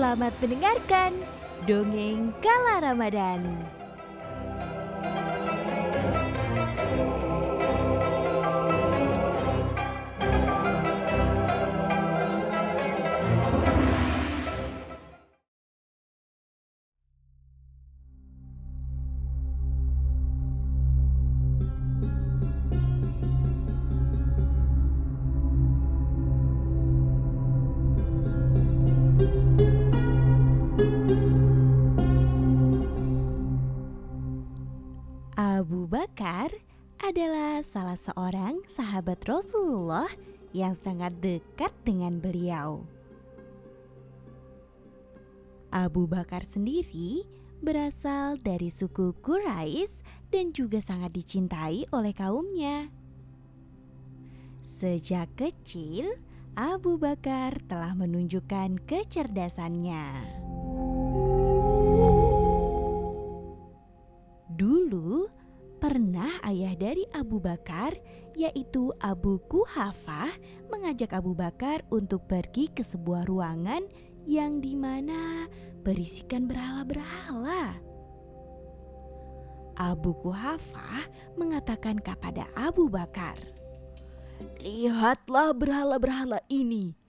Selamat mendengarkan Dongeng Kala Ramadan Abu Bakar adalah salah seorang sahabat Rasulullah yang sangat dekat dengan beliau. Abu Bakar sendiri berasal dari suku Quraisy dan juga sangat dicintai oleh kaumnya. Sejak kecil, Abu Bakar telah menunjukkan kecerdasannya. Dulu pernah ayah dari Abu Bakar, yaitu Abu Kuhafah, mengajak Abu Bakar untuk pergi ke sebuah ruangan yang di mana berisikan berhala-berhala. Abu Kuhafah mengatakan kepada Abu Bakar, "Lihatlah berhala-berhala ini.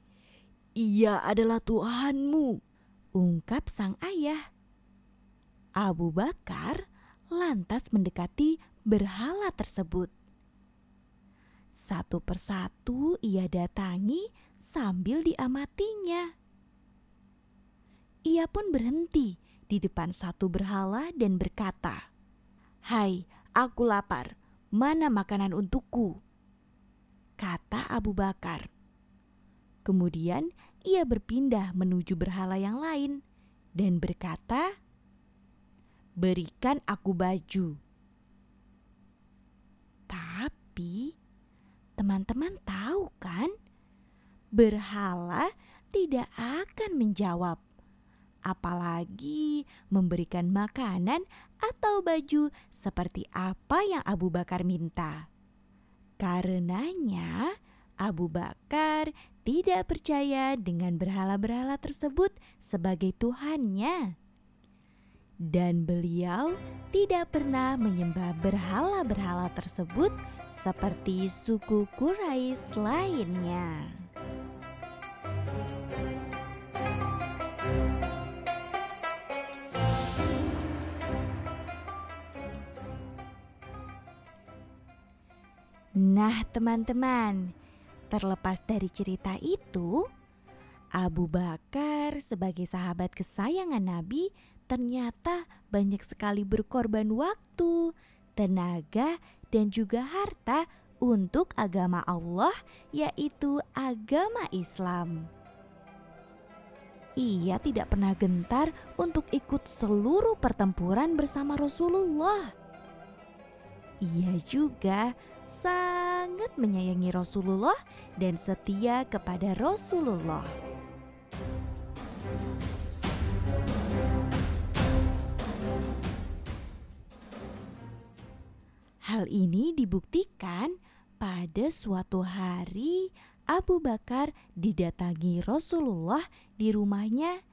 Ia adalah Tuhanmu," ungkap sang ayah. Abu Bakar lantas mendekati berhala tersebut. Satu persatu ia datangi sambil diamatinya. Ia pun berhenti di depan satu berhala dan berkata, "Hai, aku lapar. Mana makanan untukku?" kata Abu Bakar. Kemudian ia berpindah menuju berhala yang lain dan berkata, berikan aku baju. Tapi teman-teman tahu kan, berhala tidak akan menjawab, apalagi memberikan makanan atau baju seperti apa yang Abu Bakar minta. Karenanya, Abu Bakar tidak percaya dengan berhala-berhala tersebut sebagai Tuhannya dan beliau tidak pernah menyembah berhala-berhala tersebut seperti suku Quraisy lainnya. Nah, teman-teman, terlepas dari cerita itu, Abu Bakar sebagai sahabat kesayangan Nabi ternyata banyak sekali berkorban waktu, tenaga, dan juga harta untuk agama Allah, yaitu agama Islam. Ia tidak pernah gentar untuk ikut seluruh pertempuran bersama Rasulullah. Ia juga sangat menyayangi Rasulullah dan setia kepada Rasulullah. Hal ini dibuktikan pada suatu hari Abu Bakar didatangi Rasulullah di rumahnya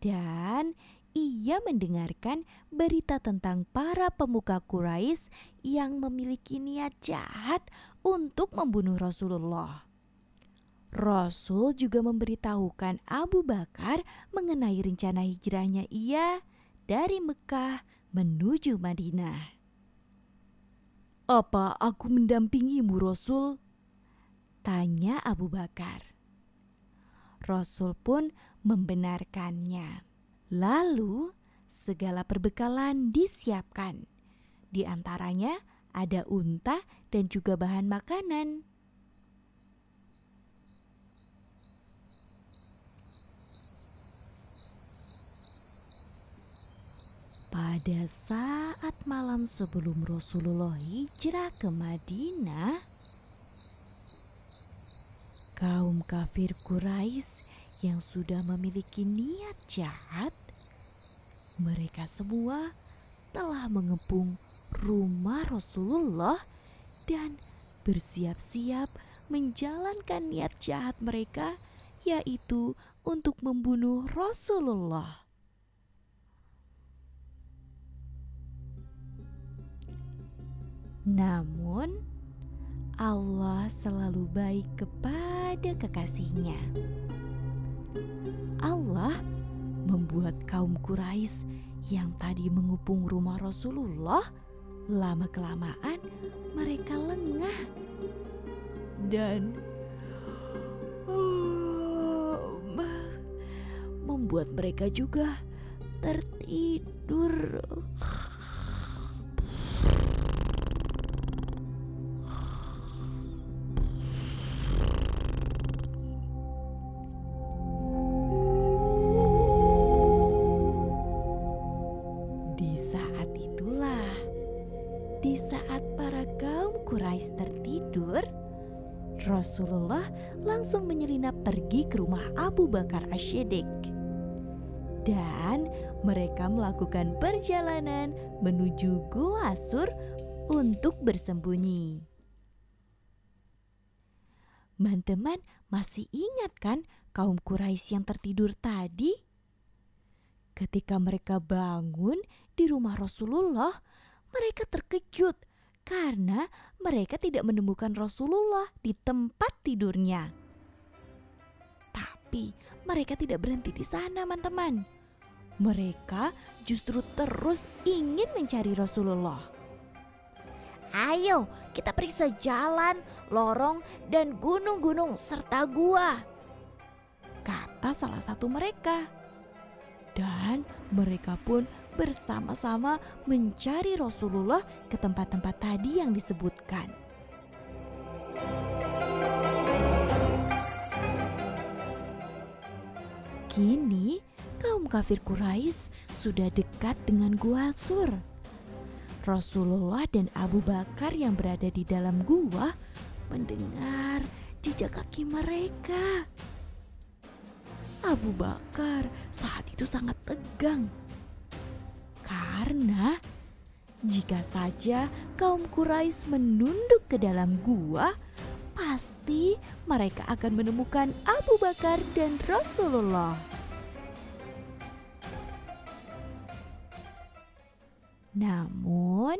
dan ia mendengarkan berita tentang para pemuka Quraisy yang memiliki niat jahat untuk membunuh Rasulullah. Rasul juga memberitahukan Abu Bakar mengenai rencana hijrahnya ia dari Mekah menuju Madinah. Apa aku mendampingimu Rasul? Tanya Abu Bakar. Rasul pun membenarkannya. Lalu segala perbekalan disiapkan. Di antaranya ada unta dan juga bahan makanan. Pada saat malam sebelum Rasulullah hijrah ke Madinah, kaum kafir Quraisy yang sudah memiliki niat jahat, mereka semua telah mengepung rumah Rasulullah dan bersiap-siap menjalankan niat jahat mereka yaitu untuk membunuh Rasulullah. Namun, Allah selalu baik kepada kekasihnya. Allah membuat kaum Quraisy yang tadi mengupung rumah Rasulullah lama-kelamaan mereka lengah dan membuat mereka juga tertidur. Rasulullah langsung menyelinap pergi ke rumah Abu Bakar Ashidik. Dan mereka melakukan perjalanan menuju Gua Sur untuk bersembunyi. Teman-teman masih ingat kan kaum Quraisy yang tertidur tadi? Ketika mereka bangun di rumah Rasulullah, mereka terkejut karena mereka tidak menemukan Rasulullah di tempat tidurnya. Tapi mereka tidak berhenti di sana, teman-teman. Mereka justru terus ingin mencari Rasulullah. Ayo, kita periksa jalan, lorong, dan gunung-gunung serta gua. Kata salah satu mereka dan mereka pun bersama-sama mencari Rasulullah ke tempat-tempat tadi yang disebutkan. Kini kaum kafir Quraisy sudah dekat dengan Gua Sur. Rasulullah dan Abu Bakar yang berada di dalam gua mendengar jejak kaki mereka. Abu Bakar saat itu sangat tegang. Karena jika saja kaum Quraisy menunduk ke dalam gua, pasti mereka akan menemukan Abu Bakar dan Rasulullah. Namun,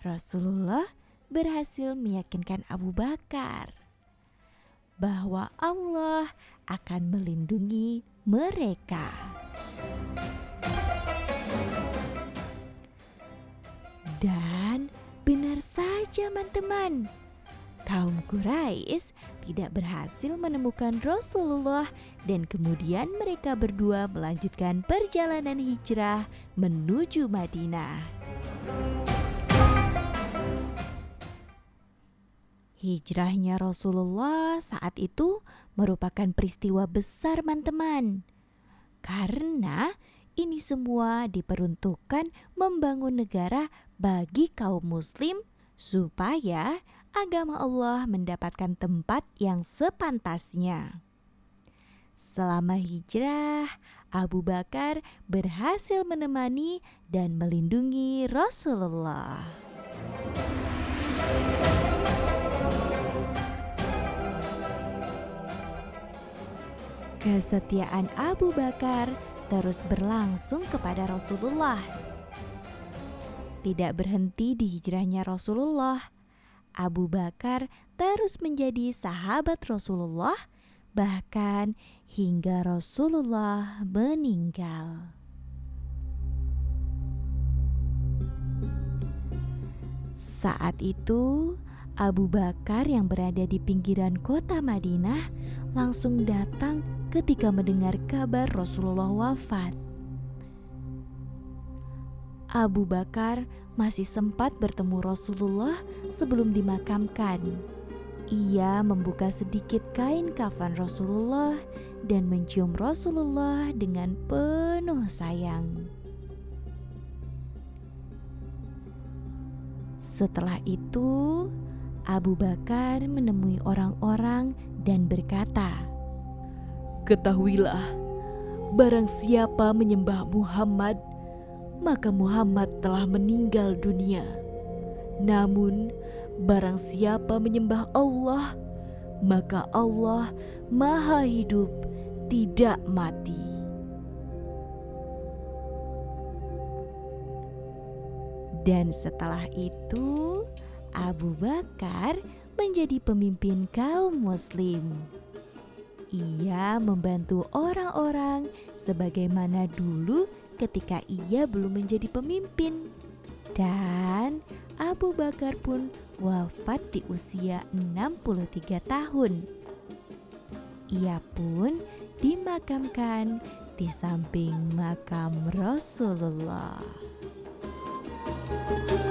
Rasulullah berhasil meyakinkan Abu Bakar bahwa Allah akan melindungi mereka. Teman-teman, kaum Quraisy tidak berhasil menemukan Rasulullah dan kemudian mereka berdua melanjutkan perjalanan hijrah menuju Madinah. Hijrahnya Rasulullah saat itu merupakan peristiwa besar teman-teman. Karena ini semua diperuntukkan membangun negara bagi kaum muslim supaya agama Allah mendapatkan tempat yang sepantasnya. Selama hijrah, Abu Bakar berhasil menemani dan melindungi Rasulullah. Kesetiaan Abu Bakar terus berlangsung kepada Rasulullah. Tidak berhenti di hijrahnya Rasulullah, Abu Bakar terus menjadi sahabat Rasulullah, bahkan hingga Rasulullah meninggal. Saat itu, Abu Bakar yang berada di pinggiran kota Madinah langsung datang ketika mendengar kabar Rasulullah wafat. Abu Bakar masih sempat bertemu Rasulullah sebelum dimakamkan. Ia membuka sedikit kain kafan Rasulullah dan mencium Rasulullah dengan penuh sayang. Setelah itu, Abu Bakar menemui orang-orang dan berkata, Ketahuilah, barang siapa menyembah Muhammad, maka Muhammad telah meninggal dunia. Namun, barang siapa menyembah Allah, maka Allah maha hidup tidak mati. Dan setelah itu, Abu Bakar menjadi pemimpin kaum Muslim. Ia membantu orang-orang sebagaimana dulu ketika ia belum menjadi pemimpin. Dan Abu Bakar pun wafat di usia 63 tahun. Ia pun dimakamkan di samping makam Rasulullah. Thank you.